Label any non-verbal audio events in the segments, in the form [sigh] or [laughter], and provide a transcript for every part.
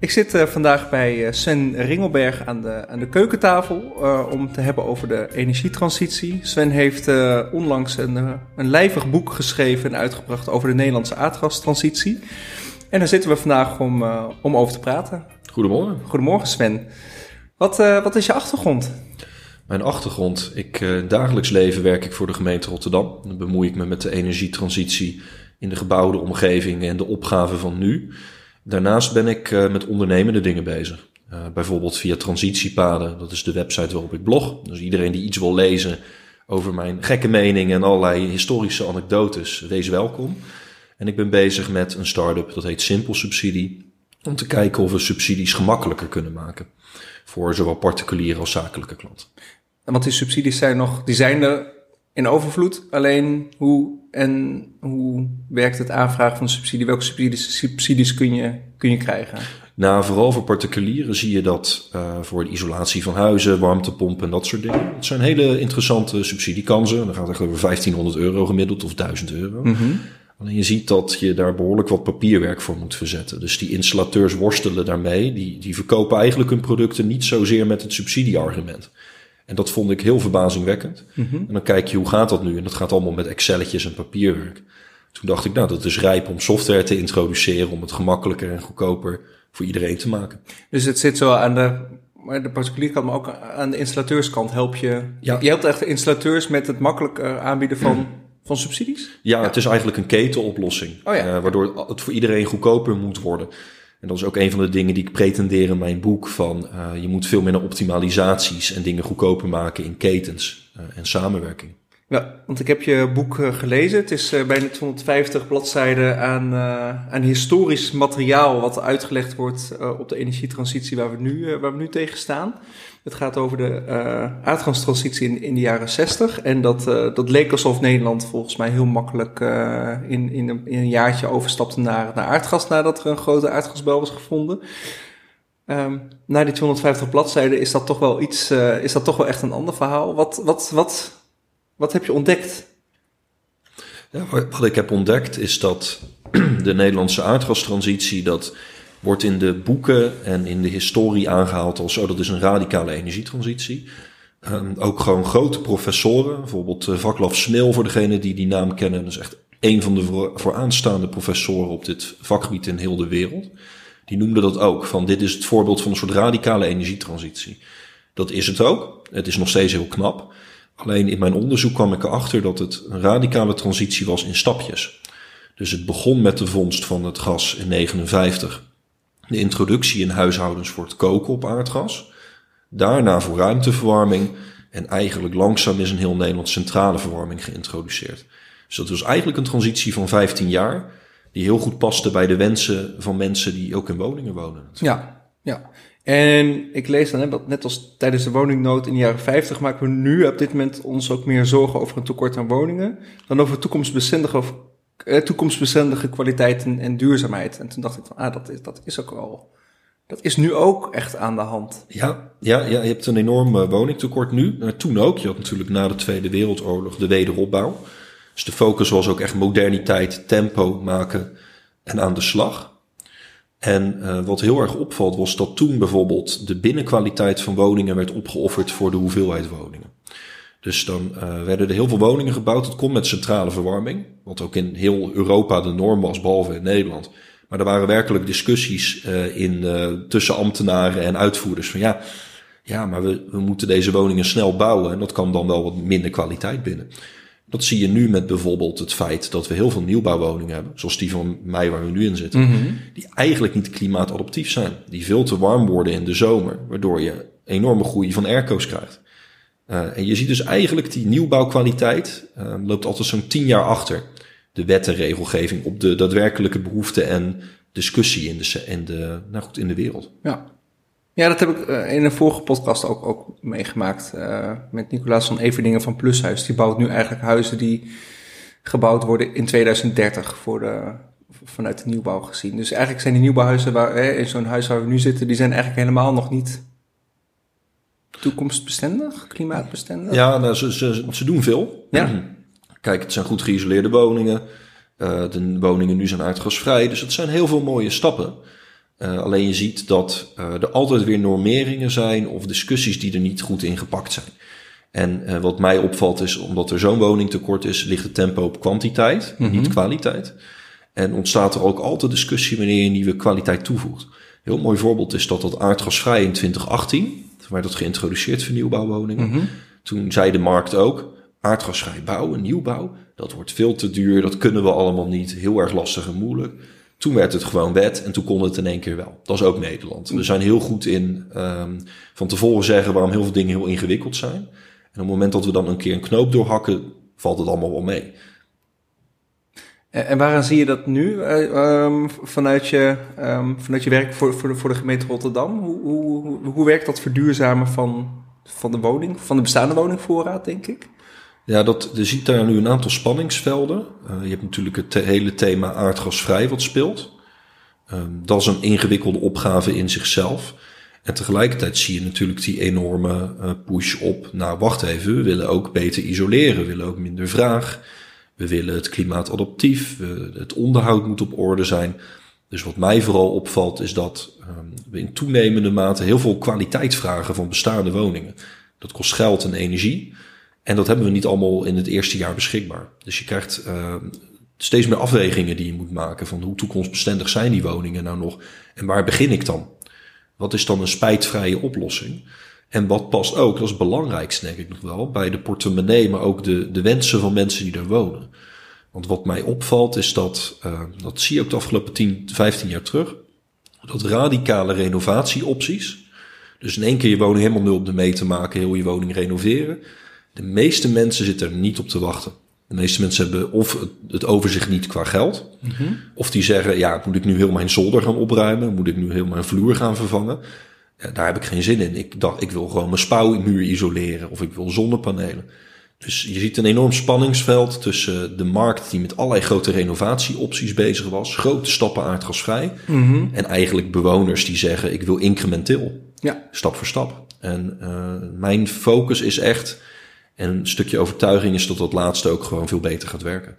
Ik zit uh, vandaag bij uh, Sven Ringelberg aan de, aan de keukentafel uh, om te hebben over de energietransitie. Sven heeft onlangs een, een lijvig boek geschreven en uitgebracht over de Nederlandse aardgastransitie. En daar zitten we vandaag om, om over te praten. Goedemorgen. Goedemorgen Sven. Wat, wat is je achtergrond? Mijn achtergrond. Ik, dagelijks leven werk ik voor de gemeente Rotterdam. Dan bemoei ik me met de energietransitie in de gebouwde omgeving en de opgave van nu. Daarnaast ben ik uh, met ondernemende dingen bezig. Uh, bijvoorbeeld via Transitiepaden, dat is de website waarop ik blog. Dus iedereen die iets wil lezen over mijn gekke meningen en allerlei historische anekdotes, wees welkom. En ik ben bezig met een start-up, dat heet Simpel Subsidie, om te kijken of we subsidies gemakkelijker kunnen maken. Voor zowel particuliere als zakelijke klanten. Want die subsidies zijn nog, die zijn er in overvloed. Alleen hoe en hoe werkt het aanvragen van de subsidie? Welke subsidies, subsidies kun, je, kun je krijgen? Nou, vooral voor particulieren zie je dat uh, voor de isolatie van huizen, warmtepompen en dat soort dingen. Het zijn hele interessante subsidiekansen. Dan gaat het over 1500 euro gemiddeld of 1000 euro. Mm -hmm. Alleen je ziet dat je daar behoorlijk wat papierwerk voor moet verzetten. Dus die installateurs worstelen daarmee. Die, die verkopen eigenlijk hun producten niet zozeer met het subsidieargument. En dat vond ik heel verbazingwekkend. Mhm. En dan kijk je, hoe gaat dat nu? En dat gaat allemaal met Excelletjes en papierwerk. Toen dacht ik, nou, dat is rijp om software te introduceren... om het gemakkelijker en goedkoper voor iedereen te maken. Dus het zit zo aan de, de particulier kant, maar ook aan de installateurskant help je... Ja. Je helpt echt de installateurs met het makkelijk eh, aanbieden van... Van subsidies? Ja, het is eigenlijk een ketenoplossing. Oh ja. uh, waardoor het voor iedereen goedkoper moet worden. En dat is ook een van de dingen die ik pretendeer in mijn boek. Van uh, je moet veel meer optimalisaties en dingen goedkoper maken in ketens uh, en samenwerking. Ja, want ik heb je boek uh, gelezen. Het is bijna 250 bladzijden aan, aan historisch materiaal wat uitgelegd wordt op de energietransitie waar we nu, waar we nu tegen staan. Het gaat over de uh, aardgastransitie in, in de jaren 60. En dat, uh, dat leek alsof Nederland volgens mij heel makkelijk uh, in, in, een, jaartje overstapte naar, naar aardgas nadat er een grote aardgasbel was gevonden. Um, na die 250 bladzijden is dat toch wel iets, is dat toch wel echt een ander verhaal. Wat, wat, wat, wat heb je ontdekt? Ja, wat ik heb ontdekt is dat [clears throat] de Nederlandse aardgastransitie, dat wordt in de boeken en in de historie aangehaald als oh, dat is een radicale energietransitie. Um, ook gewoon grote professoren, bijvoorbeeld uh, Vaclav Smil voor degene die die naam kennen. Dat is echt een van de voor, vooraanstaande professoren op dit vakgebied in heel de wereld. Die noemde dat ook, van dit is het voorbeeld van een soort radicale energietransitie. Dat is het ook. Het is nog steeds heel knap. Alleen in mijn onderzoek kwam ik erachter dat het een radicale transitie was in stapjes. Dus het begon met de vondst van het gas in 59 de introductie in huishoudens voor het koken op aardgas. Daarna voor ruimteverwarming. En eigenlijk langzaam is een heel Nederland centrale verwarming geïntroduceerd. Dus dat was eigenlijk een transitie van 15 jaar. Die heel goed paste bij de wensen van mensen die ook in woningen wonen. Ja, ja. En ik lees dan, dat net als tijdens de woningnood in de jaren 50 maken we nu op dit moment ons ook meer zorgen over een tekort aan woningen dan over toekomstbestendige toekomstbestendige kwaliteit en, duurzaamheid. En toen dacht ik van, ah, dat is, dat is ook wel... Dat is nu ook echt aan de hand. Ja, ja, ja je hebt een enorm uh, woningtekort nu. Toen ook. Je had natuurlijk na de Tweede Wereldoorlog de wederopbouw. Dus de focus was ook echt moderniteit, tempo maken en aan de slag. En uh, wat heel erg opvalt was dat toen bijvoorbeeld de binnenkwaliteit van woningen werd opgeofferd voor de hoeveelheid woningen. Dus dan uh, werden er heel veel woningen gebouwd. Het komt met centrale verwarming, wat ook in heel Europa de norm was, behalve in Nederland. Maar er waren werkelijk discussies uh, in, uh, tussen ambtenaren en uitvoerders van ja, ja, maar we, we moeten deze woningen snel bouwen en dat kan dan wel wat minder kwaliteit binnen. Dat zie je nu met bijvoorbeeld het feit dat we heel veel nieuwbouwwoningen hebben, zoals die van mij waar we nu in zitten, mm -hmm. die eigenlijk niet klimaatadaptief zijn, die veel te warm worden in de zomer, waardoor je enorme groei van airco's krijgt. Uh, en je ziet dus eigenlijk die nieuwbouwkwaliteit uh, loopt altijd zo'n tien jaar achter de wet en regelgeving op de daadwerkelijke behoeften en discussie in de, in de, nou goed, in de wereld. Ja. Ja, dat heb ik uh, in een vorige podcast ook, ook meegemaakt met Nicolaas van Everdingen van Plushuis. Die bouwt nu eigenlijk huizen die gebouwd worden in 2030 voor de, vanuit de nieuwbouw gezien. Dus eigenlijk zijn die nieuwbouwhuizen waar, in zo'n huis waar we nu zitten, die zijn eigenlijk helemaal nog niet toekomstbestendig, klimaatbestendig? Ja, nou, ze, ze, ze doen veel. Ja. [clears throat] Kijk, het zijn goed geïsoleerde woningen. Uh, de woningen nu zijn aardgasvrij. Dus het zijn heel veel mooie stappen. Uh, alleen je ziet dat uh, er altijd weer normeringen zijn of discussies die er niet goed in gepakt zijn. En wat mij opvalt is, omdat er zo'n woningtekort is, ligt het tempo op kwantiteit, mm -hmm. niet kwaliteit. En ontstaat er ook altijd discussie wanneer je nieuwe kwaliteit toevoegt. Een heel mooi voorbeeld is dat dat aardgasvrij in 2018, toen werd dat geïntroduceerd voor nieuwbouwwoningen. Mm -hmm. Toen zei de markt ook, aardgasvrij bouwen, nieuwbouw, dat wordt veel te duur, dat kunnen we allemaal niet, heel erg lastig en moeilijk. Toen werd het gewoon wet en toen kon het in één keer wel. Dat is ook Nederland. We zijn heel goed in um, van tevoren zeggen waarom heel veel dingen heel ingewikkeld zijn. En op het moment dat we dan een keer een knoop doorhakken, valt het allemaal wel mee. En waaraan zie je dat nu uh, um, vanuit, je, um, vanuit je werk voor, voor, de, voor de gemeente Rotterdam? Hoe, hoe, hoe werkt dat verduurzamen van, van de woning, van de bestaande woningvoorraad, denk ik? Ja, dat, je ziet daar nu een aantal spanningsvelden. Uh, je hebt natuurlijk het hele thema aardgasvrij wat speelt. Um, dat is een ingewikkelde opgave in zichzelf. En tegelijkertijd zie je natuurlijk die enorme uh, push op. Nou, wacht even, we willen ook beter isoleren, we willen ook minder vraag. We willen het klimaatadaptief, we, het onderhoud moet op orde zijn. Dus wat mij vooral opvalt is dat um, we in toenemende mate heel veel kwaliteit vragen van bestaande woningen. Dat kost geld en energie. En dat hebben we niet allemaal in het eerste jaar beschikbaar. Dus je krijgt uh, steeds meer afwegingen die je moet maken van hoe toekomstbestendig zijn die woningen nou nog en waar begin ik dan? Wat is dan een spijtvrije oplossing? En wat past ook, dat is het belangrijkste denk ik nog wel, bij de portemonnee, maar ook de, de wensen van mensen die daar wonen. Want wat mij opvalt is dat, uh, dat zie je ook de afgelopen 10, 15 jaar terug, dat radicale renovatieopties, dus in één keer je woning helemaal nul op de mee te maken, heel je woning renoveren, de meeste mensen zitten er niet op te wachten. De meeste mensen hebben of het overzicht niet qua geld. Mm -hmm. Of die zeggen, ja, moet ik nu heel mijn zolder gaan opruimen? Moet ik nu heel mijn vloer gaan vervangen? Ja, daar heb ik geen zin in. Ik dacht, ik wil gewoon mijn spouwmuur isoleren. Of ik wil zonnepanelen. Dus je ziet een enorm spanningsveld tussen de markt die met allerlei grote renovatieopties bezig was. Grote stappen aardgasvrij. Mm -hmm. En eigenlijk bewoners die zeggen, ik wil incrementeel. Ja. Stap voor stap. En uh, mijn focus is echt en een stukje overtuiging is dat dat laatste ook gewoon veel beter gaat werken.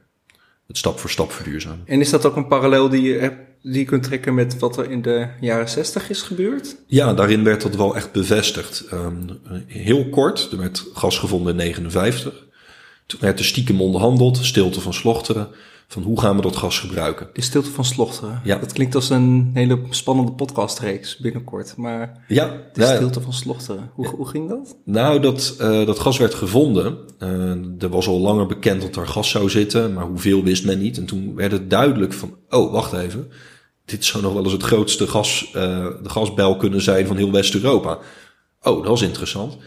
Het stap voor stap verduurzamen. En is dat ook een parallel die je, hebt, die je kunt trekken met wat er in de jaren 60 is gebeurd? Ja, daarin werd dat wel echt bevestigd. Um, heel kort, er werd gas gevonden in 59. Toen werd er stiekem onderhandeld, stilte van Slochteren van hoe gaan we dat gas gebruiken. De stilte van Slochteren. Ja. Dat klinkt als een hele spannende podcastreeks binnenkort. Maar ja, de ja, stilte van Slochteren. Hoe, hoe ging dat? Nou, dat, uh, dat gas werd gevonden. Uh, er was al langer bekend dat er gas zou zitten, maar hoeveel wist men niet. En toen werd het duidelijk van, oh, wacht even. Dit zou nog wel eens het grootste gas, uh, de gasbel kunnen zijn van heel West-Europa. Oh, dat is interessant.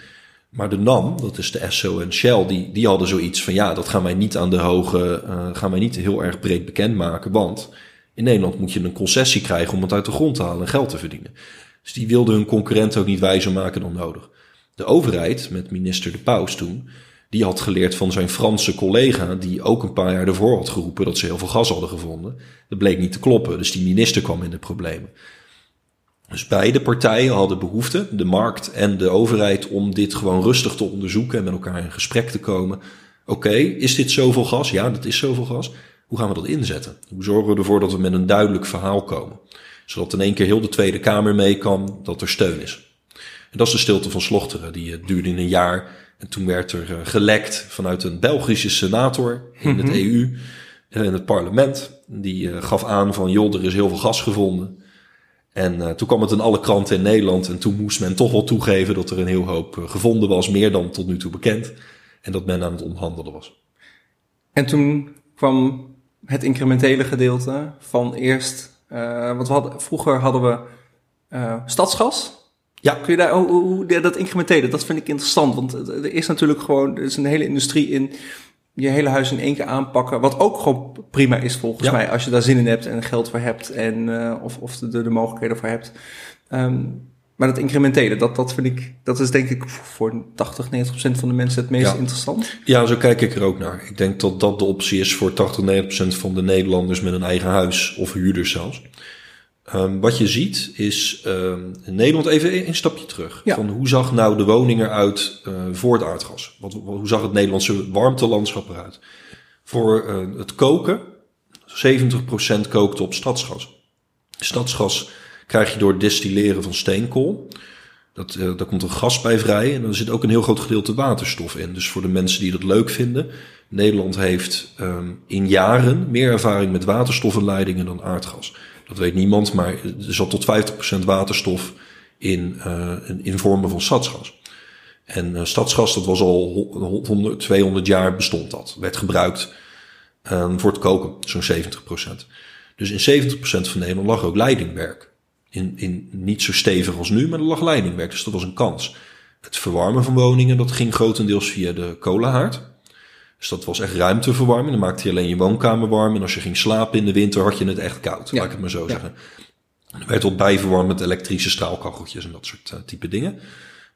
Maar de NAM, dat is de Esso en Shell, die, die hadden zoiets van ja, dat gaan wij niet aan de hoge, uh, gaan wij niet heel erg breed bekendmaken. Want in Nederland moet je een concessie krijgen om het uit de grond te halen en geld te verdienen. Dus die wilden hun concurrenten ook niet wijzer maken dan nodig. De overheid, met minister De Paus toen, die had geleerd van zijn Franse collega, die ook een paar jaar ervoor had geroepen dat ze heel veel gas hadden gevonden. Dat bleek niet te kloppen, dus die minister kwam in de problemen. Dus beide partijen hadden behoefte, de markt en de overheid, om dit gewoon rustig te onderzoeken en met elkaar in gesprek te komen. Oké, okay, is dit zoveel gas? Ja, dat is zoveel gas. Hoe gaan we dat inzetten? Hoe zorgen we ervoor dat we met een duidelijk verhaal komen? Zodat in één keer heel de Tweede Kamer mee kan, dat er steun is. En dat is de stilte van Slochteren. Die duurde in een jaar. En toen werd er gelekt vanuit een Belgische senator in het EU, in het parlement. Die gaf aan van, joh, er is heel veel gas gevonden. En uh, toen kwam het in alle kranten in Nederland. En toen moest men toch wel toegeven dat er een heel hoop uh, gevonden was. Meer dan tot nu toe bekend. En dat men aan het omhandelen was. En toen kwam het incrementele gedeelte van eerst. Uh, want we hadden, vroeger hadden we stadsgas. Ja. Kun je daar, hoe, hoe, dat incrementele, dat vind ik interessant. Want er is natuurlijk gewoon, er is een hele industrie in je hele huis in één keer aanpakken. Wat ook gewoon prima is volgens ja. mij. Als je daar zin in hebt en geld voor hebt. En, uh, of, of de, de mogelijkheden voor hebt. Um, maar dat incrementele, dat, dat vind ik, dat is denk ik voor 80, 90 procent van de mensen het meest ja. interessant. Ja, zo kijk ik er ook naar. Ik denk dat dat de optie is voor 80, 90 procent van de Nederlanders met een eigen huis of huurders zelfs. Um, wat je ziet is um, in Nederland even een stapje terug. Ja. Van hoe zag nou de woning eruit uh, voor het aardgas? Wat, hoe zag het Nederlandse warmtelandschap eruit? Voor uh, het koken, 70% kookte op stadsgas. Stadsgas krijg je door het destilleren van steenkool. Dat, uh, daar komt een gas bij vrij en er zit ook een heel groot gedeelte waterstof in. Dus voor de mensen die dat leuk vinden, Nederland heeft um, in jaren meer ervaring met waterstofinleidingen dan aardgas. Dat weet niemand, maar er zat tot 50% waterstof in, uh, in vormen van stadsgas. En uh, stadsgas, dat was al 100, 200 jaar bestond dat. Werd gebruikt um, voor het koken, zo'n 70%. Dus in 70% van Nederland lag ook leidingwerk. In, in niet zo stevig als nu, maar er lag leidingwerk. Dus dat was een kans. Het verwarmen van woningen, dat ging grotendeels via de kolenhaard. Dus dat was echt ruimteverwarming. Dan maakte je alleen je woonkamer warm. En als je ging slapen in de winter, had je het echt koud. Ja. Laat ik het maar zo zeggen. Er werd wat bijverwarmd met elektrische straalkacheltjes en dat soort uh, type dingen.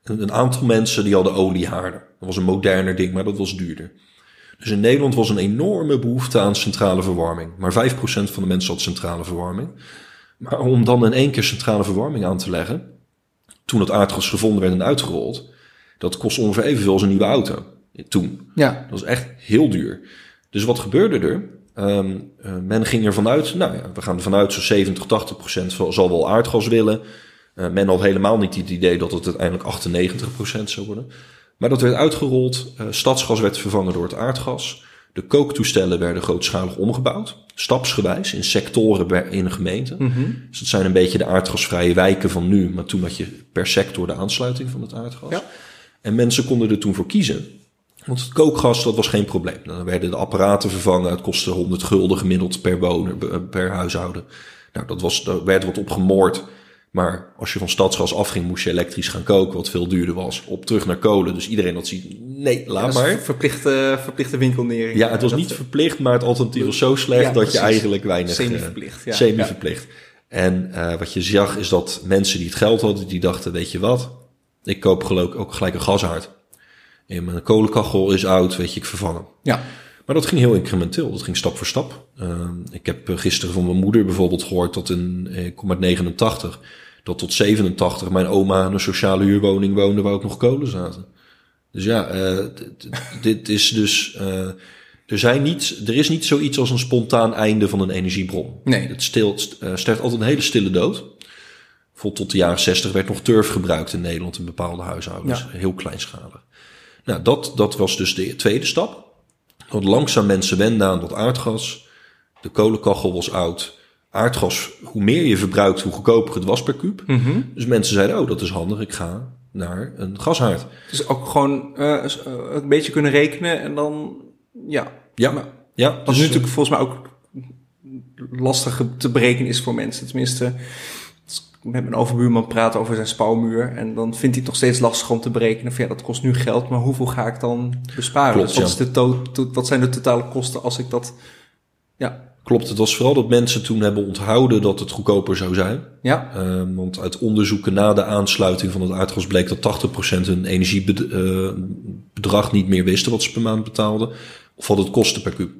En een aantal mensen die hadden oliehaarden. Dat was een moderner ding, maar dat was duurder. Dus in Nederland was een enorme behoefte aan centrale verwarming. Maar 5% van de mensen had centrale verwarming. Maar om dan in één keer centrale verwarming aan te leggen, toen het aardgas gevonden werd en uitgerold, dat kost ongeveer evenveel als een nieuwe auto. Toen. Ja. Dat was echt heel duur. Dus wat gebeurde er? Um, uh, men ging er vanuit, nou ja, we gaan er vanuit zo'n 70, 80 procent zal wel aardgas willen. Uh, men had helemaal niet het idee dat het uiteindelijk 98 procent zou worden. Maar dat werd uitgerold. Uh, stadsgas werd vervangen door het aardgas. De kooktoestellen werden grootschalig omgebouwd. Stapsgewijs in sectoren in een gemeente. Mm -hmm. Dus dat zijn een beetje de aardgasvrije wijken van nu. Maar toen had je per sector de aansluiting van het aardgas. Ja. En mensen konden er toen voor kiezen. Want het kookgas, dat was geen probleem. Dan werden de apparaten vervangen. Het kostte 100 gulden gemiddeld per woner, per huishouden. Nou, dat was, daar werd wat op gemoord. Maar als je van stadsgas afging, moest je elektrisch gaan koken, wat veel duurder was. Op terug naar kolen. Dus iedereen had ziet, nee, laat ja, maar. Verplichte, verplichte winkelnering. Ja, het was niet verplicht, maar het alternatief was zo slecht ja, dat precies. je eigenlijk weinig... Semi-verplicht, ja. Semi-verplicht. En uh, wat je zag is dat mensen die het geld hadden, die dachten, weet je wat? Ik koop geloof ook gelijk een gashaard. En mijn kolenkachel is oud, weet je, ik vervang hem. Ja. Maar dat ging heel incrementeel. Dat ging stap voor stap. Uh, ik heb gisteren van mijn moeder bijvoorbeeld gehoord dat in, ik kom uit 89, dat tot 87 mijn oma in een sociale huurwoning woonde waar ook nog kolen zaten. Dus ja, uh, [laughs] dit is dus. Uh, er, zijn niet, er is niet zoiets als een spontaan einde van een energiebron. Nee. Het stilt, sterft altijd een hele stille dood. Vol tot de jaren 60 werd nog turf gebruikt in Nederland in bepaalde huishoudens. Ja. Heel kleinschalig. Nou, dat, dat was dus de tweede stap. Dat langzaam mensen wenden aan dat aardgas. De kolenkachel was oud. Aardgas, hoe meer je verbruikt, hoe goedkoper het was per kuub. Mm -hmm. Dus mensen zeiden, oh, dat is handig, ik ga naar een gashaard. Dus ook gewoon uh, een beetje kunnen rekenen en dan, ja. Ja, maar, ja. Wat dus, nu natuurlijk volgens mij ook lastig te berekenen is voor mensen. Tenminste, met mijn overbuurman praten over zijn spouwmuur. En dan vindt hij het nog steeds lastig om te berekenen van ja, dat kost nu geld, maar hoeveel ga ik dan besparen? Klopt, wat, is de to wat zijn de totale kosten als ik dat. Ja. Klopt, het was vooral dat mensen toen hebben onthouden dat het goedkoper zou zijn. Ja. Uh, want uit onderzoeken na de aansluiting van het aardgas bleek dat 80% hun energiebedrag uh, niet meer wisten wat ze per maand betaalden. Of wat het kostte per kuub.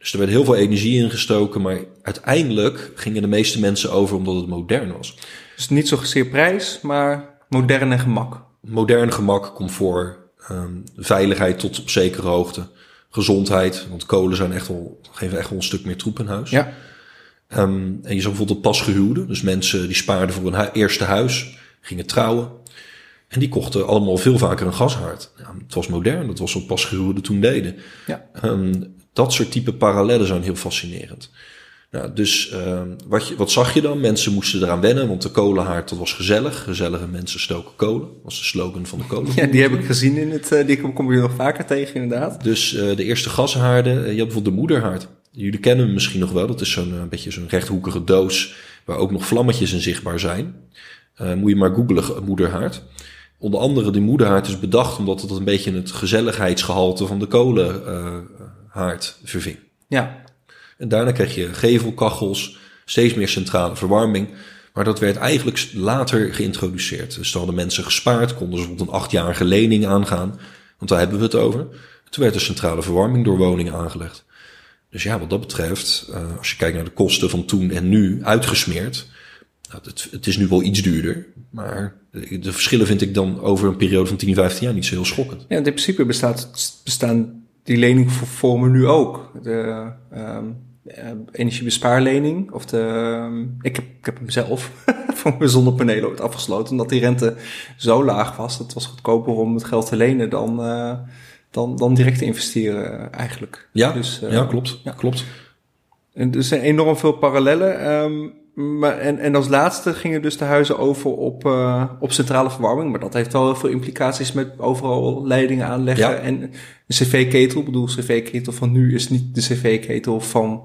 Dus er werd heel veel energie ingestoken, maar uiteindelijk gingen de meeste mensen over omdat het modern was. Dus niet zozeer prijs, maar modern en gemak. Modern gemak, comfort, um, veiligheid tot op zekere hoogte, gezondheid. Want kolen zijn echt wel, geven echt wel een stuk meer troep in huis. Ja. Um, en je zag bijvoorbeeld pasgehuwden, dus mensen die spaarden voor een hu eerste huis, gingen trouwen. En die kochten allemaal veel vaker een gashaard. Ja, het was modern, dat was wat pasgehuwden toen deden. Ja. Um, dat soort type parallellen zijn heel fascinerend. Nou, dus uh, wat, je, wat zag je dan? Mensen moesten eraan wennen, want de kolenhaard dat was gezellig. Gezellige mensen stoken kolen, was de slogan van de [laughs] kolen. Ja, die heb ik gezien in het, uh, die kom je nog vaker tegen inderdaad. Dus uh, de eerste gashaarden, je had bijvoorbeeld de moederhaard. Jullie kennen hem misschien nog wel, dat is zo'n beetje zo'n rechthoekige doos waar ook nog vlammetjes in zichtbaar zijn. moet je maar googlen, moederhaard. Onder andere die moederhaard is bedacht omdat het een beetje het gezelligheidsgehalte van de kolen haard verving. Ja. En daarna kreeg je gevelkachels, steeds meer centrale verwarming. Maar dat werd eigenlijk later geïntroduceerd. Dus dan hadden mensen gespaard, konden ze bijvoorbeeld een achtjarige lening aangaan. Want daar hebben we het over. Toen werd de centrale verwarming door woningen aangelegd. Dus ja, wat dat betreft, uh, als je kijkt naar de kosten van toen en nu, uitgesmeerd. Nou, het, het, is nu wel iets duurder. Maar de verschillen vind ik dan over een periode van 10, 15 jaar niet zo heel schokkend. Ja, in principe bestaat, bestaan die lening vormen nu ook. De, um, energiebespaarlening. Of de, ehm, ik, heb, ik heb hem zelf [laughs] voor mijn zonnepanelen ooit afgesloten. Omdat die rente zo laag was. Het was goedkoper om het geld te lenen dan, eh, dan, dan direct te investeren eigenlijk. Ja, Dus, eh, ja klopt. ja. klopt. En er zijn enorm veel parallellen. ehm, maar, en, en als laatste gingen dus de huizen over op, eh, op centrale verwarming. Maar dat heeft wel heel veel implicaties met overal leidingen aanleggen. Ja. En een cv-ketel, ik bedoel, cv-ketel van nu is niet de cv-ketel van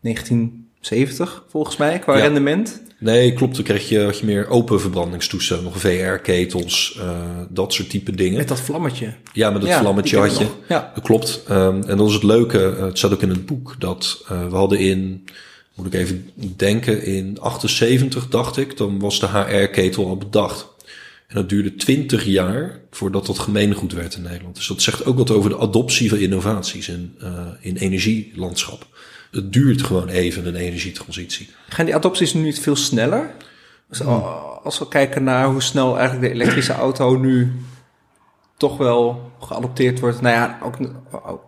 1970, volgens mij, qua Ja. rendement. Nee, klopt. Dan krijg je, had je meer open verbrandingstoestellen. Nog VR-ketels, eh, dat soort type dingen. Met dat vlammetje. Ja, met Ja, vlammetje had je. Ja. Dat klopt. Ehm, en dat is het leuke. eh, het staat ook in het boek. Dat we hadden in, moet ik even denken, in 78 dacht ik. Dan was de HR-ketel al bedacht. En dat duurde 20 jaar voordat dat gemeengoed werd in Nederland. Dus dat zegt ook wat over de adoptie van innovaties in, eh, in energielandschap. Het duurt gewoon even een energietransitie. Gaan die adopties nu niet veel sneller? Dus al- als we kijken naar hoe snel eigenlijk de elektrische auto nu toch wel geadopteerd wordt. Nou ja, ook,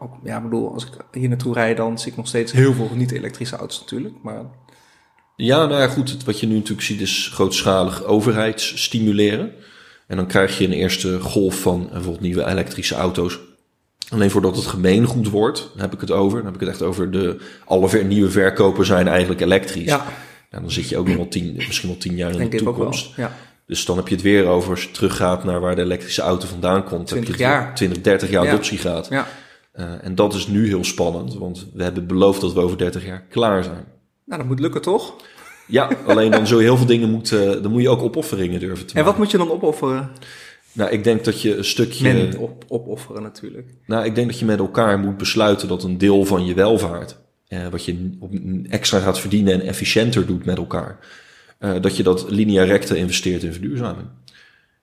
ook, ja, ik bedoel, als ik hier naartoe rijd, dan zie ik nog steeds heel veel niet-elektrische auto's natuurlijk. Maar Ja, nou ja, goed. Wat je nu natuurlijk ziet is grootschalig overheidsstimuleren. En dan krijg je een eerste golf van bijvoorbeeld nieuwe elektrische auto's. Alleen voordat het gemeengoed wordt, dan heb ik het over. Dan heb ik het echt over de alle ver- nieuwe verkopen zijn eigenlijk elektrisch. ja, Nou, dan zit je ook nog wel tien, misschien wel tien jaar in denk de ik ook wel. toekomst. Ja. Dus dan heb je het weer over, als je teruggaat naar waar de elektrische auto vandaan komt. 20 heb je het jaar. weer 20, 30 jaar Ja. adoptie gaat. ja. Eh, en dat is nu heel spannend, want we hebben beloofd dat we over 30 jaar klaar zijn. Nou, dat moet lukken toch? Ja, alleen dan je heel veel dingen moeten, dan moet je ook opofferingen durven te En maken. wat moet je dan opofferen? Nou, ik denk dat je een stukje, Men op, opofferen natuurlijk. nou, ik denk dat je met elkaar moet besluiten dat een deel van je welvaart, eh, wat je op, extra gaat verdienen en efficiënter doet met elkaar, eh, dat je dat linea recta investeert in verduurzaming. Dat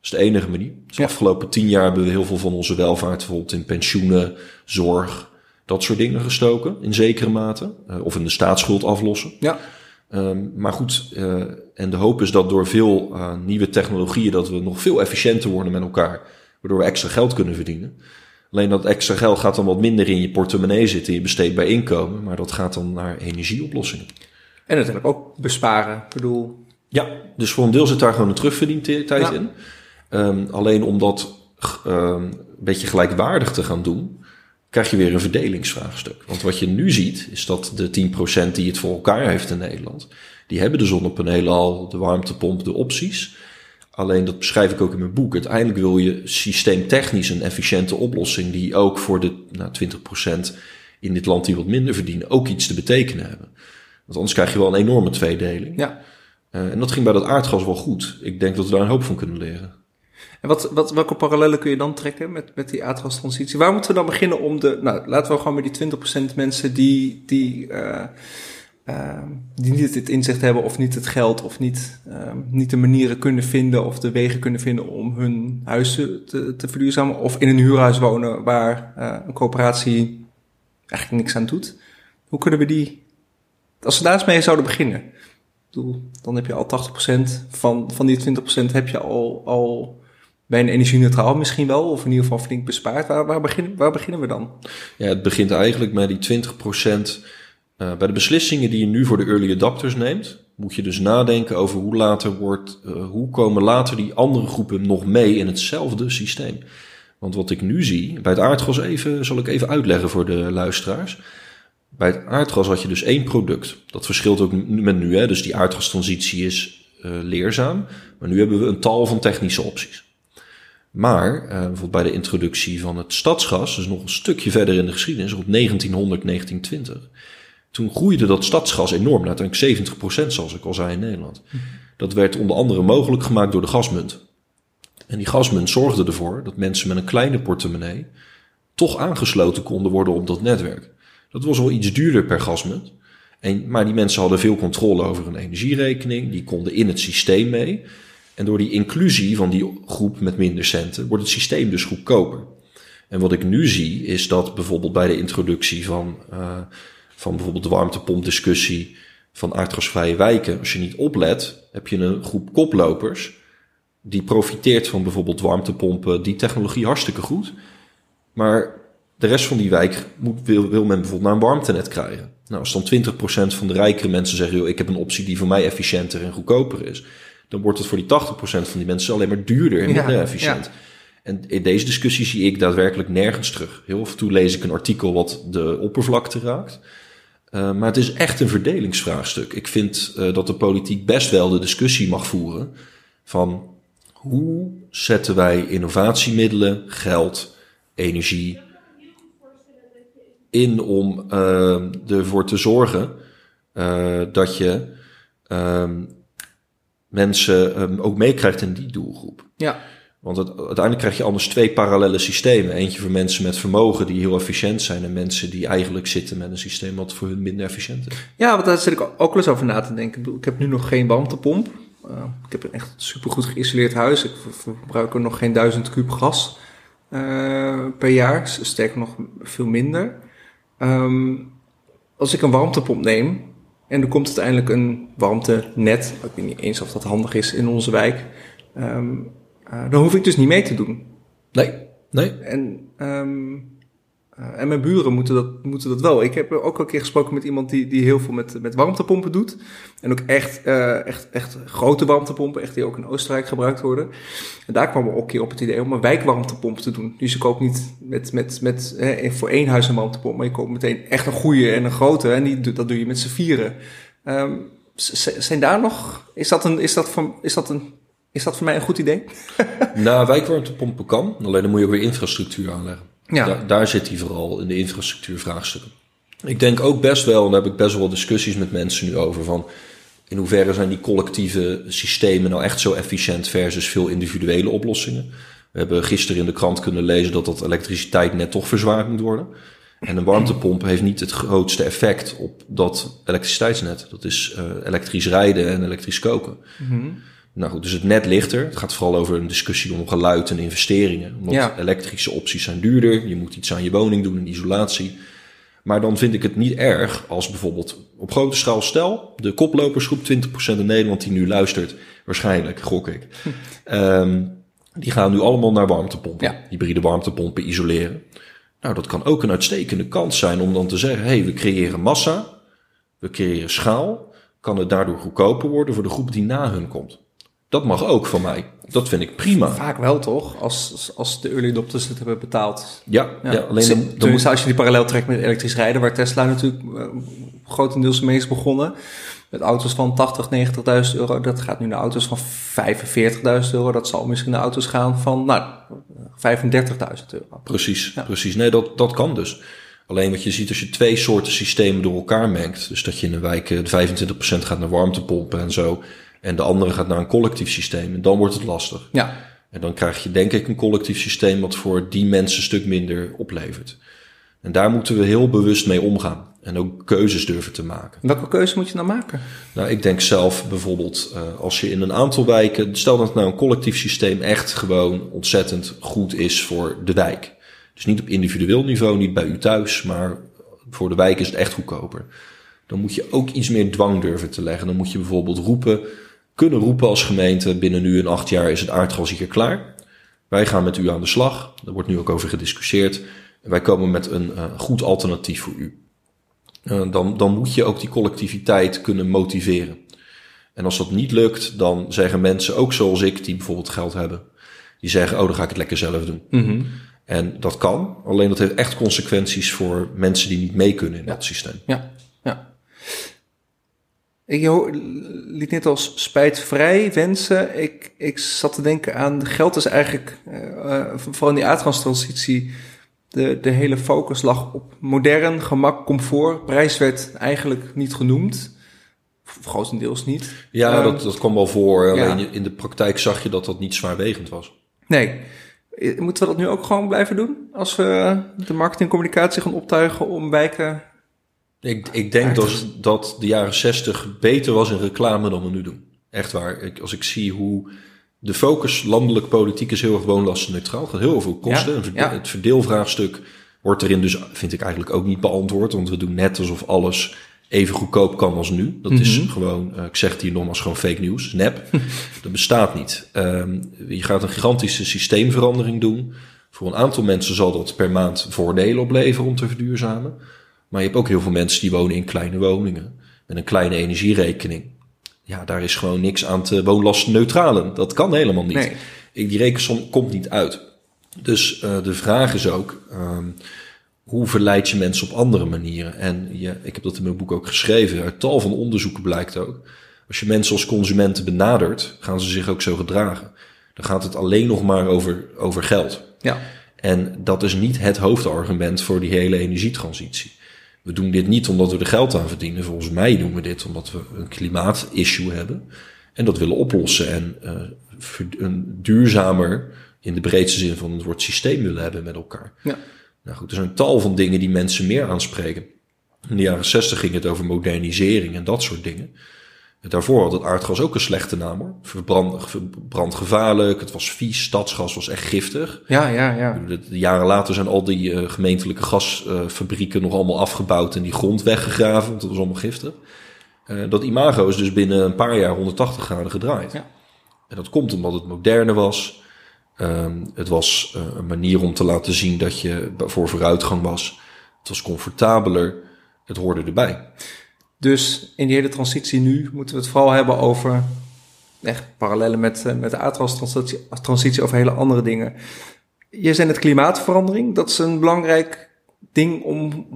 is de enige manier. Dus de Ja. afgelopen tien jaar hebben we heel veel van onze welvaart bijvoorbeeld in pensioenen, zorg, dat soort dingen gestoken, in zekere mate. Eh, of in de staatsschuld aflossen. Ja. Ehm, maar goed, eh, en de hoop is dat door veel nieuwe technologieën dat we nog veel efficiënter worden met elkaar, waardoor we extra geld kunnen verdienen. Alleen dat extra geld gaat dan wat minder in je portemonnee zitten, je besteedbaar inkomen, maar dat gaat dan naar energieoplossingen. En natuurlijk ook besparen. Ik bedoel, Ja, dus voor een deel zit daar gewoon een terugverdientijd Ja. in. Ehm, alleen om dat ehm, een beetje gelijkwaardig te gaan doen, krijg je weer een verdelingsvraagstuk. Want wat je nu ziet, is dat de 10% die het voor elkaar heeft in Nederland, die hebben de zonnepanelen al, de warmtepomp, de opties. Alleen dat beschrijf ik ook in mijn boek. Uiteindelijk wil je systeemtechnisch een efficiënte oplossing die ook voor de nou, 20% in dit land die wat minder verdienen, ook iets te betekenen hebben. Want anders krijg je wel een enorme tweedeling. ja. Eh, en dat ging bij dat aardgas wel goed. Ik denk dat we daar een hoop van kunnen leren. En wat, wat, welke parallellen kun je dan trekken met, met die aardgastransitie? Waar moeten we dan beginnen om de... Nou, laten we gewoon met die 20% mensen die, die, eh, eh, die niet het inzicht hebben of niet het geld of niet, eh, niet de manieren kunnen vinden of de wegen kunnen vinden om hun huizen te, te verduurzamen. Of in een huurhuis wonen waar eh, een coöperatie eigenlijk niks aan doet. Hoe kunnen we die... Als we daar eens mee zouden beginnen. Dan heb je al 80% van, van die 20% heb je al, al bijna energie-neutraal misschien wel, of in ieder geval flink bespaard. Waar, waar, beginnen, waar beginnen we dan? Ja, het begint eigenlijk met die 20%. eh bij de beslissingen die je nu voor de early adapters neemt, moet je dus nadenken over hoe later wordt, eh, hoe komen later die andere groepen nog mee in hetzelfde systeem. Want wat ik nu zie, bij het aardgas even, zal ik even uitleggen voor de luisteraars. Bij het aardgas had je dus één product. Dat verschilt ook met nu, hè? dus die aardgastransitie is eh, leerzaam. Maar nu hebben we een tal van technische opties. Maar eh, bijvoorbeeld bij de introductie van het stadsgas, dus nog een stukje verder in de geschiedenis, rond 1900, 1920. Toen groeide dat stadsgas enorm, naar uiteindelijk 70% zoals ik al zei in Nederland. Dat werd onder andere mogelijk gemaakt door de gasmunt. En die gasmunt zorgde ervoor dat mensen met een kleine portemonnee toch aangesloten konden worden op dat netwerk. Dat was wel iets duurder per gasmunt. En, maar die mensen hadden veel controle over hun energierekening, die konden in het systeem mee. En door die inclusie van die groep met minder centen wordt het systeem dus goedkoper. En wat ik nu zie is dat bijvoorbeeld bij de introductie van, uh, van bijvoorbeeld de warmtepompdiscussie van aardgasvrije wijken, als je niet oplet, heb je een groep koplopers die profiteert van bijvoorbeeld warmtepompen, die technologie hartstikke goed. Maar de rest van die wijk moet, wil, wil men bijvoorbeeld naar een warmtenet krijgen. Nou, als dan 20% van de rijkere mensen zeggen, joh, ik heb een optie die voor mij efficiënter en goedkoper is, dan wordt het voor die 80% van die mensen alleen maar duurder en minder efficiënt. Ja. En in deze discussie zie ik daadwerkelijk nergens terug. Heel af en toe lees ik een artikel wat de oppervlakte raakt. Uh, maar het is echt een verdelingsvraagstuk. Ik vind uh, dat de politiek best wel de discussie mag voeren van hoe zetten wij innovatiemiddelen, geld, energie in om uh, ervoor te zorgen dat je ehm, mensen um, ook meekrijgt in die doelgroep. Ja. Want het, uiteindelijk krijg je anders twee parallele systemen. Eentje voor mensen met vermogen die heel efficiënt zijn en mensen die eigenlijk zitten met een systeem wat voor hun minder efficiënt is. Ja, want daar zit ik ook wel eens over na te denken. Ik heb nu nog geen warmtepomp. Uh, ik heb een echt supergoed geïsoleerd huis. Ik verbruik er nog geen duizend kuub gas uh, per jaar. Sterker nog veel minder. Um, als ik een warmtepomp neem en er komt uiteindelijk een warmtenet. Ik weet niet eens of dat handig is in onze wijk. Um, uh, dan hoef ik dus niet mee te doen. Nee, nee. En, um, en mijn buren moeten dat, moeten dat wel. Ik heb ook al een keer gesproken met iemand die, die heel veel met, met warmtepompen doet. En ook echt, uh, echt, echt grote warmtepompen, echt die ook in Oostenrijk gebruikt worden. En daar kwam we ook een keer op het idee om een wijkwarmtepomp te doen. Dus je koopt niet met, met, met, hè, voor één huis een warmtepomp, maar je koopt meteen echt een goede en een grote. En die, dat doe je met z'n vieren. Um, zijn daar nog, is dat een, is dat van, is dat een is dat voor mij een goed idee? [laughs] nou, wijkwarmtepompen kan. Alleen dan moet je ook weer infrastructuur aanleggen. Ja. Daar, daar zit hij vooral in de infrastructuurvraagstukken. Ik denk ook best wel, en daar heb ik best wel discussies met mensen nu over, van in hoeverre zijn die collectieve systemen nou echt zo efficiënt versus veel individuele oplossingen. We hebben gisteren in de krant kunnen lezen dat dat elektriciteit net toch verzwaard moet worden. En een warmtepomp heeft niet het grootste effect op dat elektriciteitsnet. Dat is uh, elektrisch rijden en elektrisch koken. Mm nou goed, dus het net lichter. Het gaat vooral over een discussie om geluid en investeringen. Omdat elektrische opties zijn duurder. Je moet iets aan je woning doen, in isolatie. Maar dan vind ik het niet erg als bijvoorbeeld op grote schaal stel... de koplopersgroep 20% in Nederland die nu luistert... waarschijnlijk, gok ik... um, [laughs] die gaan nu allemaal naar warmtepompen. Ja. Hybride warmtepompen isoleren. Nou, dat kan ook een uitstekende kans zijn om dan te zeggen... hé, hey, we creëren massa, we creëren schaal... kan het daardoor goedkoper worden voor de groep die na hun komt. Dat mag ook van mij. Dat vind ik prima. Vaak wel toch, als, als de early adopters het hebben betaald. Ja, ja. alleen dan, dan moet, als je die parallel trekt met elektrisch rijden, waar Tesla natuurlijk uh, grotendeels mee is begonnen. Met auto's van 80, 90.000 euro. Dat gaat nu naar auto's van 45.000 euro. Dat zal misschien naar auto's gaan van nou, 35.000 euro. Precies, precies. Nee, dat, dat kan dus. Alleen wat je ziet als je twee soorten systemen door elkaar mengt. Dus dat je in een wijk 25% gaat naar warmtepompen en zo. En de andere gaat naar een collectief systeem. En dan wordt het lastig. Ja. En dan krijg je denk ik een collectief systeem wat voor die mensen een stuk minder oplevert. En daar moeten we heel bewust mee omgaan. En ook keuzes durven te maken. Welke keuze moet je dan maken? Nou, ik denk zelf bijvoorbeeld, uh, als je in een aantal wijken, stel dat nou een collectief systeem echt gewoon ontzettend goed is voor de wijk. Dus niet op individueel niveau, niet bij u thuis, maar voor de wijk is het echt goedkoper. Dan moet je ook iets meer dwang durven te leggen. Dan moet je bijvoorbeeld roepen, kunnen roepen als gemeente binnen nu en acht jaar is het aardgas hier klaar. Wij gaan met u aan de slag. Daar wordt nu ook over gediscussieerd. En wij komen met een uh, goed alternatief voor u. Uh, dan, dan moet je ook die collectiviteit kunnen motiveren. En als dat niet lukt, dan zeggen mensen ook zoals ik, die bijvoorbeeld geld hebben, die zeggen, oh, dan ga ik het lekker zelf doen. Mm -hmm. En dat kan, alleen dat heeft echt consequenties voor mensen die niet mee kunnen in ja. dat systeem. Ja, ja. Ik liet net als spijtvrij wensen. Ik, ik zat te denken aan geld is eigenlijk, uh, vooral in die aardgastransitie, de, de hele focus lag op modern, gemak, comfort. Prijs werd eigenlijk niet genoemd. Grotendeels niet. Ja, um, dat, dat kwam wel voor. Alleen ja. in de praktijk zag je dat dat niet zwaarwegend was. Nee. Moeten we dat nu ook gewoon blijven doen? Als we de marketing en communicatie gaan optuigen om wijken ik, ik denk dat, dat de jaren zestig beter was in reclame dan we nu doen. Echt waar. Ik, als ik zie hoe de focus landelijk politiek is heel erg woonlastenneutraal. gaat heel veel kosten. Ja, ja. Het verdeelvraagstuk wordt erin dus, vind ik eigenlijk ook niet beantwoord. Want we doen net alsof alles even goedkoop kan als nu. Dat mm -hmm. is mhm. gewoon, uh, ik zeg het hier nogmaals, gewoon fake news. Nep. [laughs] dat bestaat niet. Um, je gaat een gigantische systeemverandering doen. Voor een aantal mensen zal dat per maand voordelen opleveren om te verduurzamen. Maar je hebt ook heel veel mensen die wonen in kleine woningen. Met een kleine energierekening. Ja, daar is gewoon niks aan te woonlastneutralen. Dat kan helemaal niet. Nee. Ik- Die rekensom komt niet uit. Dus eh, de vraag is ook, ehm, hoe verleid je mensen op andere manieren? En je, ik heb dat in mijn boek ook geschreven. Uit tal van onderzoeken blijkt ook. Als je mensen als consumenten benadert, gaan ze zich ook zo gedragen. Dan gaat het alleen nog maar over, over geld. Ja. En dat is niet het hoofdargument voor die hele energietransitie. We doen dit niet omdat we er geld aan verdienen. Volgens mij doen we dit omdat we een klimaatissue hebben. En dat willen oplossen. En eh, een duurzamer, in de breedste zin van het woord, systeem willen hebben met elkaar. Ja. Nou goed, er zijn tal van dingen die mensen meer aanspreken. In de jaren zestig ging het over modernisering en dat soort dingen. Daarvoor had het aardgas ook een slechte naam hoor. Verbrand, brandgevaarlijk, het was vies, stadsgas was echt giftig. Ja, ja, ja. Jaren later zijn al die eh, gemeentelijke gasfabrieken nog allemaal afgebouwd en die grond weggegraven, want dat was allemaal giftig. Eh, dat imago is dus binnen een paar jaar 180 graden gedraaid. Ja. En dat komt omdat het moderne was. Ehm, het was eh, een manier om te laten zien dat je voor vooruitgang was. Het was comfortabeler. Het hoorde erbij. Dus in die hele transitie nu moeten we het vooral hebben over echt parallellen met, eh, met de aardgastransitie transitie over hele andere dingen. Je zei net klimaatverandering. Dat is een belangrijk ding om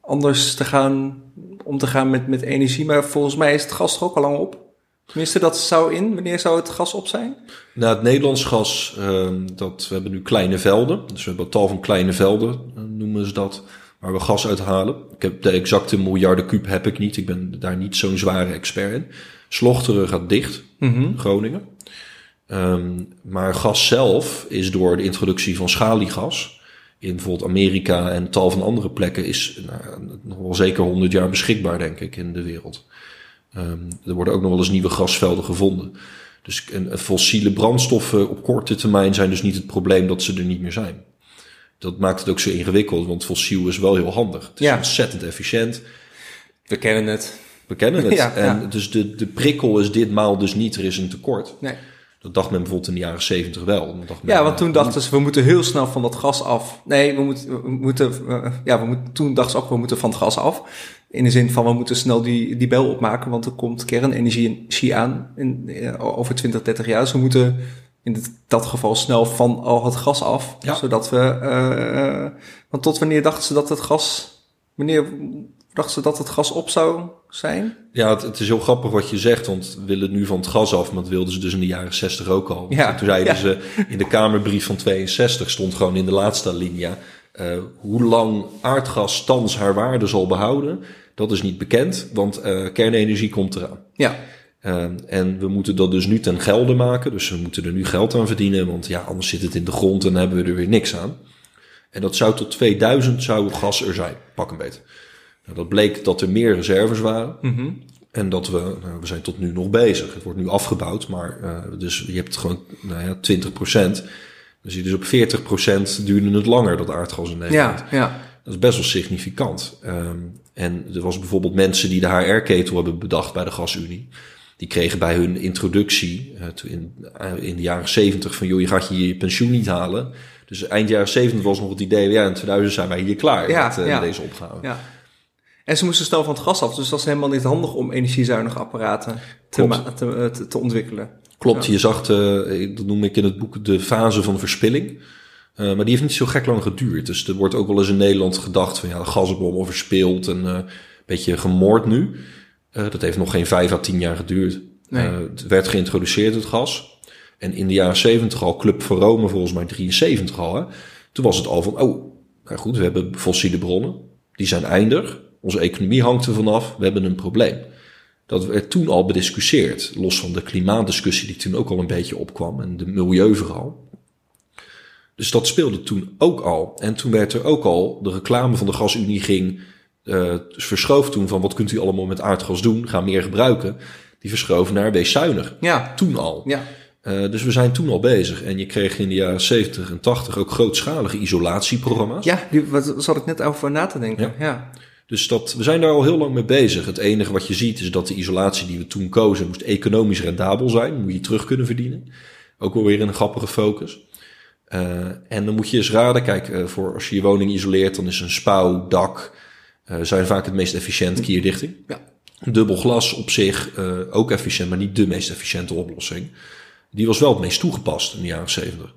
anders te gaan, om te gaan met, met energie. Maar volgens mij is het gas er ook al lang op. Tenminste, dat zou in. Wanneer zou het gas op zijn? Nou, het Nederlands gas, ehm, dat, we hebben nu kleine velden. Dus we hebben tal van kleine velden, eh, noemen ze dat, waar we gas uithalen. Ik heb de exacte miljarden kuub heb ik niet. Ik ben daar niet zo'n zware expert in. Slochteren gaat dicht, Groningen. Ehm, maar gas zelf is door de introductie van schaliegas in bijvoorbeeld Amerika en tal van andere plekken is nou, nog wel zeker 100 jaar beschikbaar, denk ik, in de wereld. Ehm, er worden ook nog wel eens nieuwe gasvelden gevonden. Dus en, fossiele brandstoffen op korte termijn zijn dus niet het probleem dat ze er niet meer zijn. Dat maakt het ook zo ingewikkeld, want fossiel is wel heel handig. Het is Ja. ontzettend efficiënt. We kennen het. We kennen het. [laughs] Ja, en ja. dus de, de prikkel is ditmaal dus niet, er is een tekort. Nee. Dat dacht men bijvoorbeeld in de jaren zeventig wel. Dacht men, Ja, want toen dachten ze, we moeten heel snel van dat gas af. Nee, we moeten, we moeten eh, ja, we moeten, toen dachten ze ook, we moeten van het gas af. In de zin van, we moeten snel die, die bel opmaken, want er komt kernenergie aan in, eh, over 20, 30 jaar. Dus we moeten in dit, dat geval snel van al het gas af. Ja. Zodat we, eh, want tot wanneer dachten ze dat het gas, wanneer dachten ze dat het gas op zou zijn? Ja, het, het is heel grappig wat je zegt, want we willen nu van het gas af, maar dat wilden ze dus in de jaren 60 ook al. Ja, En toen zeiden ja. ze in de Kamerbrief van 62 stond gewoon in de laatste alinea, eh, hoe lang aardgas thans haar waarde zal behouden, dat is niet bekend, want eh, kernenergie komt eraan. Ja, Eh, en we moeten dat dus nu ten gelde maken, dus we moeten er nu geld aan verdienen, want ja, anders zit het in de grond en hebben we er weer niks aan. En dat zou tot 2000 zou gas er zijn, pak een beet. Nou, dat bleek dat er meer reserves waren. En dat we, nou, we zijn tot nu nog bezig. Het wordt nu afgebouwd, maar eh, dus je hebt gewoon nou ja, 20 procent. Dus je dus op 40 procent duurde het langer, dat aardgas in Nederland. ja, ja. Dat is best wel significant. Ehm, en er was bijvoorbeeld mensen die de HR-ketel hebben bedacht bij de Gasunie. Die kregen bij hun introductie eh, in, eh, in de jaren 70 van... joh, je gaat je je pensioen niet halen. Dus eind jaren 70 was nog het idee... ja, in 2000 zijn wij hier klaar Ja, met, eh, ja. deze opgave. Ja. En ze moesten snel van het gas af, dus dat is helemaal niet handig om energiezuinige apparaten te, te, te, te ontwikkelen. Klopt, je zag, de, dat noem ik in het boek de fase van verspilling. Maar die heeft niet zo gek lang geduurd. Dus er wordt ook wel eens in Nederland gedacht van ja, de gasbom verspild en een beetje gemoord nu. Eh, dat heeft nog geen vijf à tien jaar geduurd. Nee. Eh, het werd geïntroduceerd, het gas. En in de jaren 70 al, Club van Rome volgens mij 73 al. Hè, toen was het al van, oh, nou goed, we hebben fossiele bronnen. Die zijn eindig. Onze economie hangt er vanaf. We hebben een probleem. Dat werd toen al bediscussieerd. Los van de klimaatdiscussie die toen ook al een beetje opkwam. En de milieu vooral. Dus dat speelde toen ook al. En toen werd er ook al, de reclame van de gasunie ging, eh verschoof toen van wat kunt u allemaal met aardgas doen, ga meer gebruiken. Die verschoof naar wees zuinig. Ja, Toen al. ja, Eh, dus we zijn toen al bezig. En je kreeg in de jaren 70 en 80 ook grootschalige isolatieprogramma's. ja die, wat zat ik net over na te denken. Ja. Ja, Dus dat, we zijn daar al heel lang mee bezig. Het enige wat je ziet is dat de isolatie die we toen kozen moest economisch rendabel zijn. Moet je terug kunnen verdienen. Ook wel weer een grappige focus. Eh, en dan moet je eens raden, kijk, voor als je je woning isoleert, dan is een spouw, dak, zijn vaak het meest efficiënt keerdichting. Ja. Dubbel glas op zich uh, ook efficiënt, maar niet de meest efficiënte oplossing. Die was wel het meest toegepast in de jaren 70.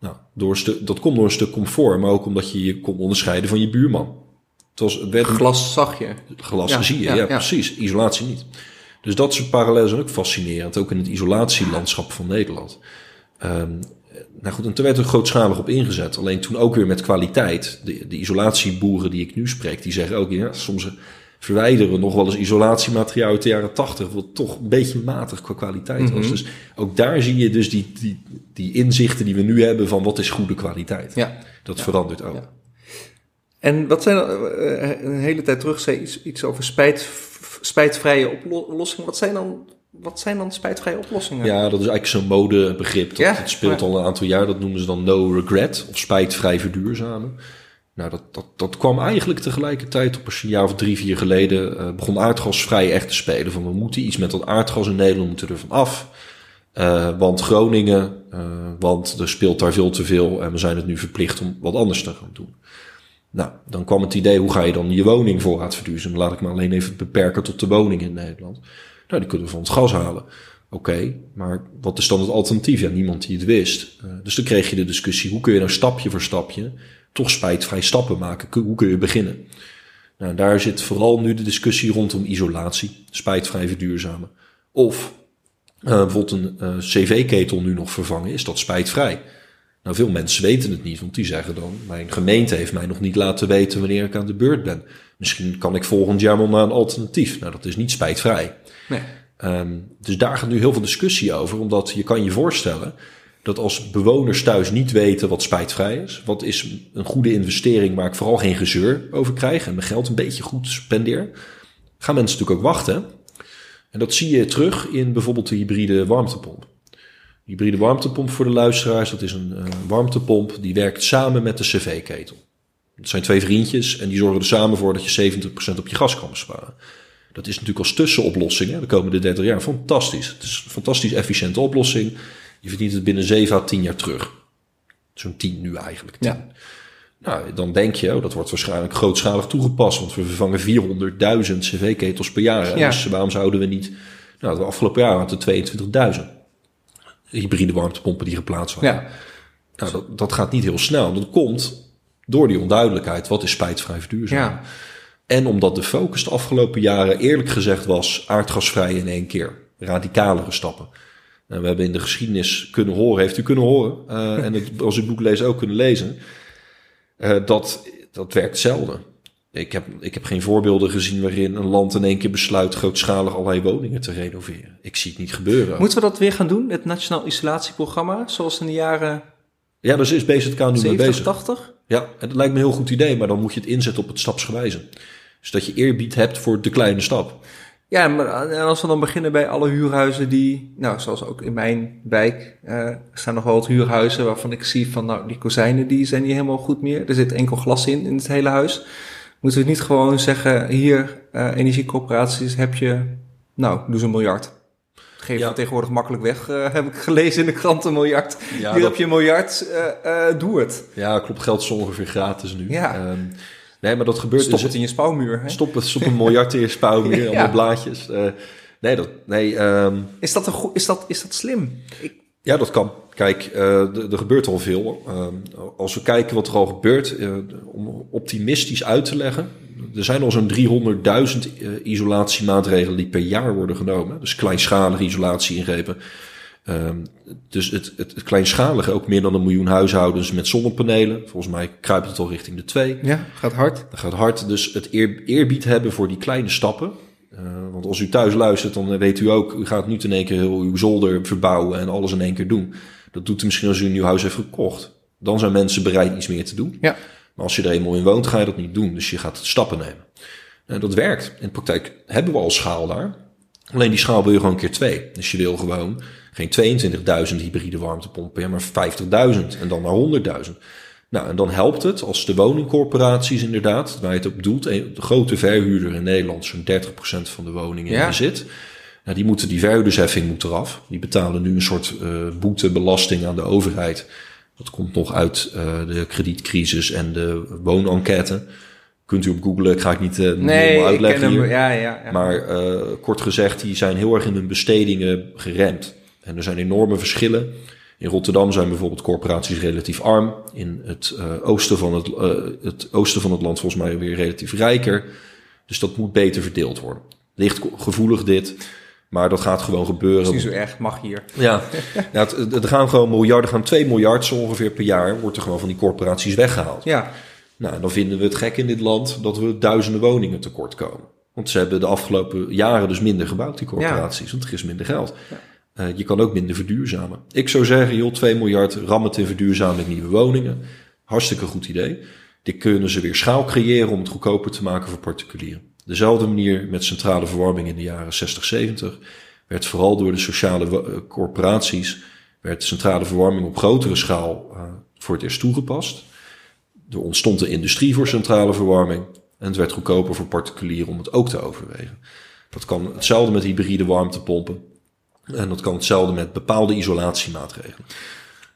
Nou, door stuk, dat komt door een stuk comfort, maar ook omdat je je kon onderscheiden van je buurman. Het was, het werd glas zag je. Glas ja, zie je, ja, ja, precies. Isolatie niet. Dus dat soort parallellen zijn ook fascinerend, ook in het isolatielandschap van Nederland. Um, nou goed, en toen werd er grootschalig op ingezet. Alleen toen ook weer met kwaliteit. De, de isolatieboeren die ik nu spreek, die zeggen ook, ja, soms verwijderen we nog wel eens isolatiemateriaal uit de jaren tachtig, wat toch een beetje matig qua kwaliteit was. Mhm. Dus ook daar zie je dus die, die, die inzichten die we nu hebben van wat is goede kwaliteit. Ja. Dat verandert ook. Ja. En wat zijn uh, een hele tijd terug zei iets, iets over spijt, spijtvrije oplossingen. Wat zijn dan wat zijn dan spijtvrije oplossingen? Ja, dat is eigenlijk zo'n modebegrip. Dat, ja? speelt al een aantal jaar. Dat noemen ze dan no regret of spijtvrij verduurzamen. Nou, dat, dat, dat kwam eigenlijk tegelijkertijd op een jaar of drie, vier geleden. Uh, begon aardgas vrij echt te spelen. Van we moeten iets met dat aardgas in Nederland, moeten er van af. Uh, want Groningen, uh, want er speelt daar veel te veel en we zijn het nu verplicht om wat anders te gaan doen. Nou, dan kwam het idee, hoe ga je dan je woning voorraad verduurzamen? Laat ik me alleen even beperken tot de woning in Nederland. Nou, die kunnen we van het gas halen. Oké, maar wat is dan het alternatief? Ja, niemand die het wist. Uh, dus dan kreeg je de discussie, hoe kun je nou stapje voor stapje toch spijtvrij stappen maken? Hoe kun je beginnen? Nou, daar zit vooral nu de discussie rondom isolatie, spijtvrij verduurzamen. Of uh, bijvoorbeeld een uh, cv-ketel nu nog vervangen, is dat spijtvrij? Nou, veel mensen weten het niet, want die zeggen dan, mijn gemeente heeft mij nog niet laten weten wanneer ik aan de beurt ben. Misschien kan ik volgend jaar wel naar een alternatief. Nou, dat is niet spijtvrij. Nee. Um, dus daar gaat nu heel veel discussie over, omdat je kan je voorstellen dat als bewoners thuis niet weten wat spijtvrij is, wat is een goede investering waar ik vooral geen gezeur over krijg en mijn geld een beetje goed spendeer, gaan mensen natuurlijk ook wachten. En dat zie je terug in bijvoorbeeld de hybride warmtepomp. De hybride warmtepomp voor de luisteraars, dat is een warmtepomp die werkt samen met de cv-ketel. Het zijn twee vriendjes en die zorgen er samen voor dat je 70% op je gas kan besparen. Dat is natuurlijk als tussenoplossing hè, de komende 30 jaar fantastisch. Het is een fantastisch efficiënte oplossing. Je verdient het binnen 7 à 10 jaar terug. Zo'n 10 nu eigenlijk. 10. Ja. Nou, dan denk je, oh, dat wordt waarschijnlijk grootschalig toegepast, want we vervangen 400.000 cv-ketels per jaar. Ja. Dus waarom zouden we niet, nou, de afgelopen jaar hadden we 22.000 hybride warmtepompen die geplaatst waren. Ja. Nou, dat, dat gaat niet heel snel. Dat komt door die onduidelijkheid. Wat is spijtvrij verduurzamen? Ja. En omdat de focus de afgelopen jaren eerlijk gezegd was aardgasvrij in één keer. Radicalere stappen. En we hebben in de geschiedenis kunnen horen, heeft u kunnen horen, uh, en het, als u boek leest ook kunnen lezen, uh, dat, dat werkt zelden. Ik heb, ik heb geen voorbeelden gezien waarin een land in één keer besluit grootschalig allerlei woningen te renoveren. Ik zie het niet gebeuren. Moeten we dat weer gaan doen, het Nationaal Isolatieprogramma, zoals in de jaren ja, dus is BZK nu 70, mee bezig. 80? Ja, dat lijkt me een heel goed idee, maar dan moet je het inzetten op het stapsgewijze. Dus dat je eerbied hebt voor de kleine stap. Ja, maar en als we dan beginnen bij alle huurhuizen die, nou, zoals ook in mijn wijk, uh, staan nog wel wat huurhuizen waarvan ik zie van, nou, die kozijnen die zijn niet helemaal goed meer. Er zit enkel glas in, in het hele huis. Moeten we niet gewoon zeggen, hier, uh, energiecoöperaties heb je, nou, doe ze een miljard geven ja. tegenwoordig makkelijk weg, uh, heb ik gelezen in de krant een miljard. Ja, Hier dat... heb je een miljard, uh, uh, doe het. Ja, klopt, geld is ongeveer gratis nu. Ja. Um, nee, maar dat gebeurt Stop dus, het in je spouwmuur. Hè? Stop het, stop een miljard in je spouwmuur, [laughs] ja. allemaal blaadjes. nee, dat, nee um, is, dat een goed, is, dat, is dat slim? Ik... Ja, dat kan. Kijk, er gebeurt al veel. Um, als we kijken wat er al gebeurt, om optimistisch uit te leggen er zijn al zo'n 300.000 uh, isolatiemaatregelen die per jaar worden genomen. Dus kleinschalige isolatie ingrepen. Um, dus het, het, het, kleinschalige, ook meer dan een miljoen huishoudens met zonnepanelen. Volgens mij kruipt het al richting de twee. Ja, gaat hard. Dat gaat hard. Dus het eer, eerbied hebben voor die kleine stappen. Uh, want als u thuis luistert, dan weet u ook, u gaat niet in één keer heel uw zolder verbouwen en alles in één keer doen. Dat doet u misschien als u een nieuw huis heeft gekocht. Dan zijn mensen bereid iets meer te doen. Ja. Maar als je er eenmaal in woont, ga je dat niet doen. Dus je gaat stappen nemen. En dat werkt. In de praktijk hebben we al schaal daar. Alleen die schaal wil je gewoon keer twee. Dus je wil gewoon geen 22.000 hybride warmtepompen, maar 50.000 en dan naar 100.000. Nou, en dan helpt het als de woningcorporaties inderdaad, waar je het op doelt, de grote verhuurder in Nederland, zo'n 30% van de woningen ja. in bezit. Nou, die moeten die verhuurdersheffing moet eraf. Die betalen nu een soort uh, boetebelasting aan de overheid dat komt nog uit uh, de kredietcrisis en de woonenquête. Kunt u op googlen, ik ga ik niet, uh, Nee, uitleggen ken hem. Ja, ja, ja. Maar eh, kort gezegd, die zijn heel erg in hun bestedingen geremd. En er zijn enorme verschillen. In Rotterdam zijn bijvoorbeeld corporaties relatief arm. In het, eh, oosten, van het, eh, het oosten van het land volgens mij weer relatief rijker. Dus dat moet beter verdeeld worden. Ligt gevoelig dit, maar dat gaat gewoon Dat is gebeuren. niet zo erg, mag hier. Ja, ja er gaan gewoon miljarden, er gaan 2 miljard zo ongeveer per jaar, wordt er gewoon van die corporaties weggehaald. Ja, Nou, dan vinden we het gek in dit land dat we duizenden woningen tekort komen. Want ze hebben de afgelopen jaren dus minder gebouwd, die corporaties, want er is minder geld. Eh, je kan ook minder verduurzamen. Ik zou zeggen, joh, 2 miljard, ram het in verduurzaming nieuwe woningen. Hartstikke goed idee. Dit kunnen ze weer schaal creëren om het goedkoper te maken voor particulieren. Dezelfde manier met centrale verwarming in de jaren 60, 70 werd vooral door de sociale eh, corporaties werd centrale verwarming op grotere schaal eh, voor het eerst toegepast. Er ontstond de industrie voor centrale verwarming. En het werd goedkoper voor particulieren om het ook te overwegen. Dat kan hetzelfde met hybride warmtepompen. En dat kan hetzelfde met bepaalde isolatiemaatregelen.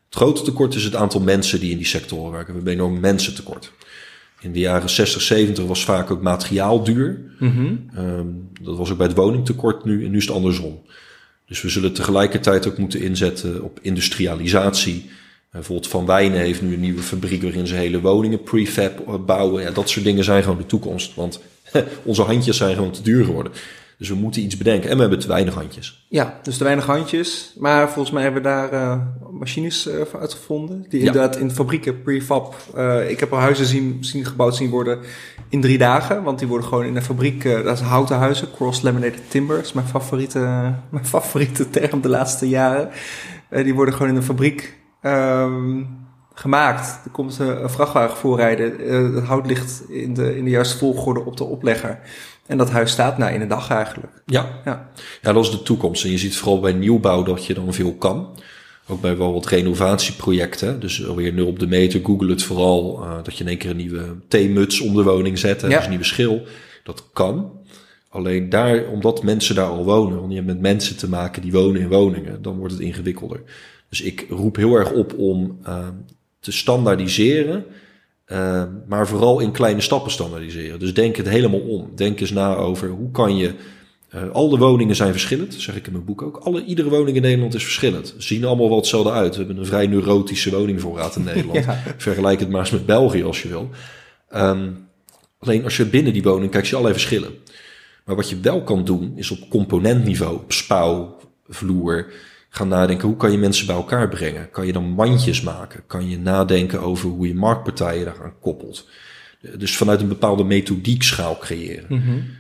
Het grote tekort is het aantal mensen die in die sectoren werken. We hebben enorm mensentekort. In de jaren 60, 70 was vaak ook materiaal duur. Ehm, dat was ook bij het woningtekort nu. En nu is het andersom. Dus we zullen tegelijkertijd ook moeten inzetten op industrialisatie. Eh, Bijvoorbeeld Van Wijnen heeft nu een nieuwe fabriek waarin ze hele woningen prefab eh, bouwen. Ja, dat soort dingen zijn gewoon de toekomst. Want [laughs] onze handjes zijn gewoon te duur geworden. Dus we moeten iets bedenken. En we hebben te weinig handjes. ja, dus te weinig handjes. Maar volgens mij hebben we daar eh, machines voor uitgevonden. Die Ja. inderdaad in fabrieken, prefab. eh, ik heb al huizen zien, zien gebouwd zien worden in drie dagen. Want die worden gewoon in een fabriek, dat is houten huizen. Cross-laminated timber is mijn favoriete, [laughs] mijn favoriete term de laatste jaren. Die worden gewoon in een fabriek ehm, gemaakt. Er komt een, vrachtwagen voorrijden. eh, het hout ligt in de, in de juiste volgorde op de oplegger. En dat huis staat na in een dag eigenlijk. Ja. Ja. ja, dat is de toekomst. En je ziet vooral bij nieuwbouw dat je dan veel kan. Ook bij wel wat renovatieprojecten. Dus alweer nul op de meter. Google het vooral. eh, dat je in één keer een nieuwe theemuts om de woning zet. hè, Ja. Dus een nieuwe schil. Dat kan. Alleen daar, omdat mensen daar al wonen. Want je hebt met mensen te maken die wonen in woningen. Dan wordt het ingewikkelder. Dus ik roep heel erg op om eh, te standaardiseren. eh, maar vooral in kleine stappen standaardiseren. Dus denk het helemaal om. Denk eens na over hoe kan je eh, al de woningen zijn verschillend, zeg ik in mijn boek ook. Alle, iedere woning in Nederland is verschillend. Ze zien allemaal wel hetzelfde uit. We hebben een vrij neurotische woningvoorraad in Nederland. [laughs] Ja. Vergelijk het maar eens met België als je wil. Ehm, alleen als je binnen die woning kijkt, zie je allerlei verschillen. Maar wat je wel kan doen, is op componentniveau, op spouw, vloer, gaan nadenken hoe kan je mensen bij elkaar brengen. Kan je dan mandjes maken? Kan je nadenken over hoe je marktpartijen daaraan koppelt? Dus vanuit een bepaalde methodiekschaal creëren.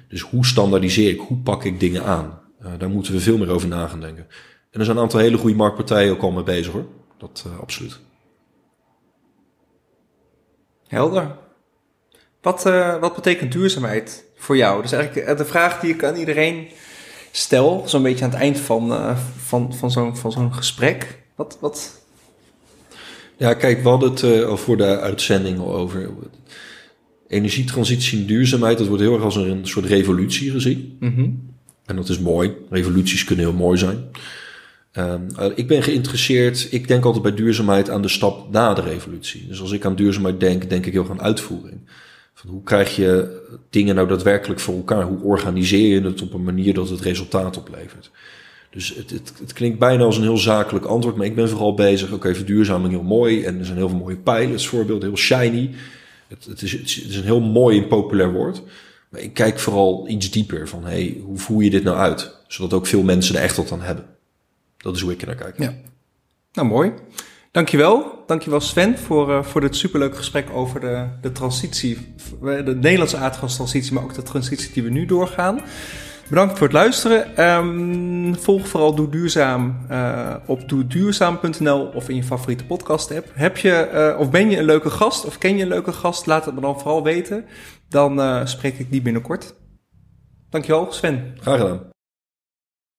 Dus hoe standaardiseer ik? Hoe pak ik dingen aan? Eh, daar moeten we veel meer over na gaan denken. En er zijn een aantal hele goede marktpartijen ook al mee bezig hoor. Dat eh, absoluut. Helder. Wat, eh, wat betekent duurzaamheid voor jou? Dus eigenlijk de vraag die ik aan iedereen stel, zo'n beetje aan het eind van, eh, van, van zo'n van zo'n gesprek. Wat, wat, Ja, kijk, we hadden het eh, al voor de uitzending al over. Energietransitie en duurzaamheid, dat wordt heel erg als een soort revolutie gezien. En dat is mooi. Revoluties kunnen heel mooi zijn. Ehm, eh, ik ben geïnteresseerd, ik denk altijd bij duurzaamheid aan de stap na de revolutie. Dus als ik aan duurzaamheid denk, denk ik heel erg aan uitvoering. Van hoe krijg je dingen nou daadwerkelijk voor elkaar? Hoe organiseer je het op een manier dat het resultaat oplevert? Dus het, het, het klinkt bijna als een heel zakelijk antwoord, maar ik ben vooral bezig. Oké, verduurzaming heel mooi en er zijn heel veel mooie pilots, voorbeelden, heel shiny. Het, het, is, het is een heel mooi en populair woord. Maar ik kijk vooral iets dieper van, hey, hoe voer je dit nou uit? Zodat ook veel mensen er echt wat aan hebben. Dat is hoe ik er naar kijk. Ja. Nou, mooi. Dankjewel. Dankjewel Sven voor, eh, voor dit superleuke gesprek over de, de transitie, de Nederlandse aardgastransitie, maar ook de transitie die we nu doorgaan. Bedankt voor het luisteren. Ehm, volg vooral Doe Duurzaam eh, op doeduurzaam.nl of in je favoriete podcast app. Heb je, eh, of ben je een leuke gast of ken je een leuke gast? Laat het me dan vooral weten. Dan eh, spreek ik die binnenkort. Dankjewel Sven. Graag gedaan.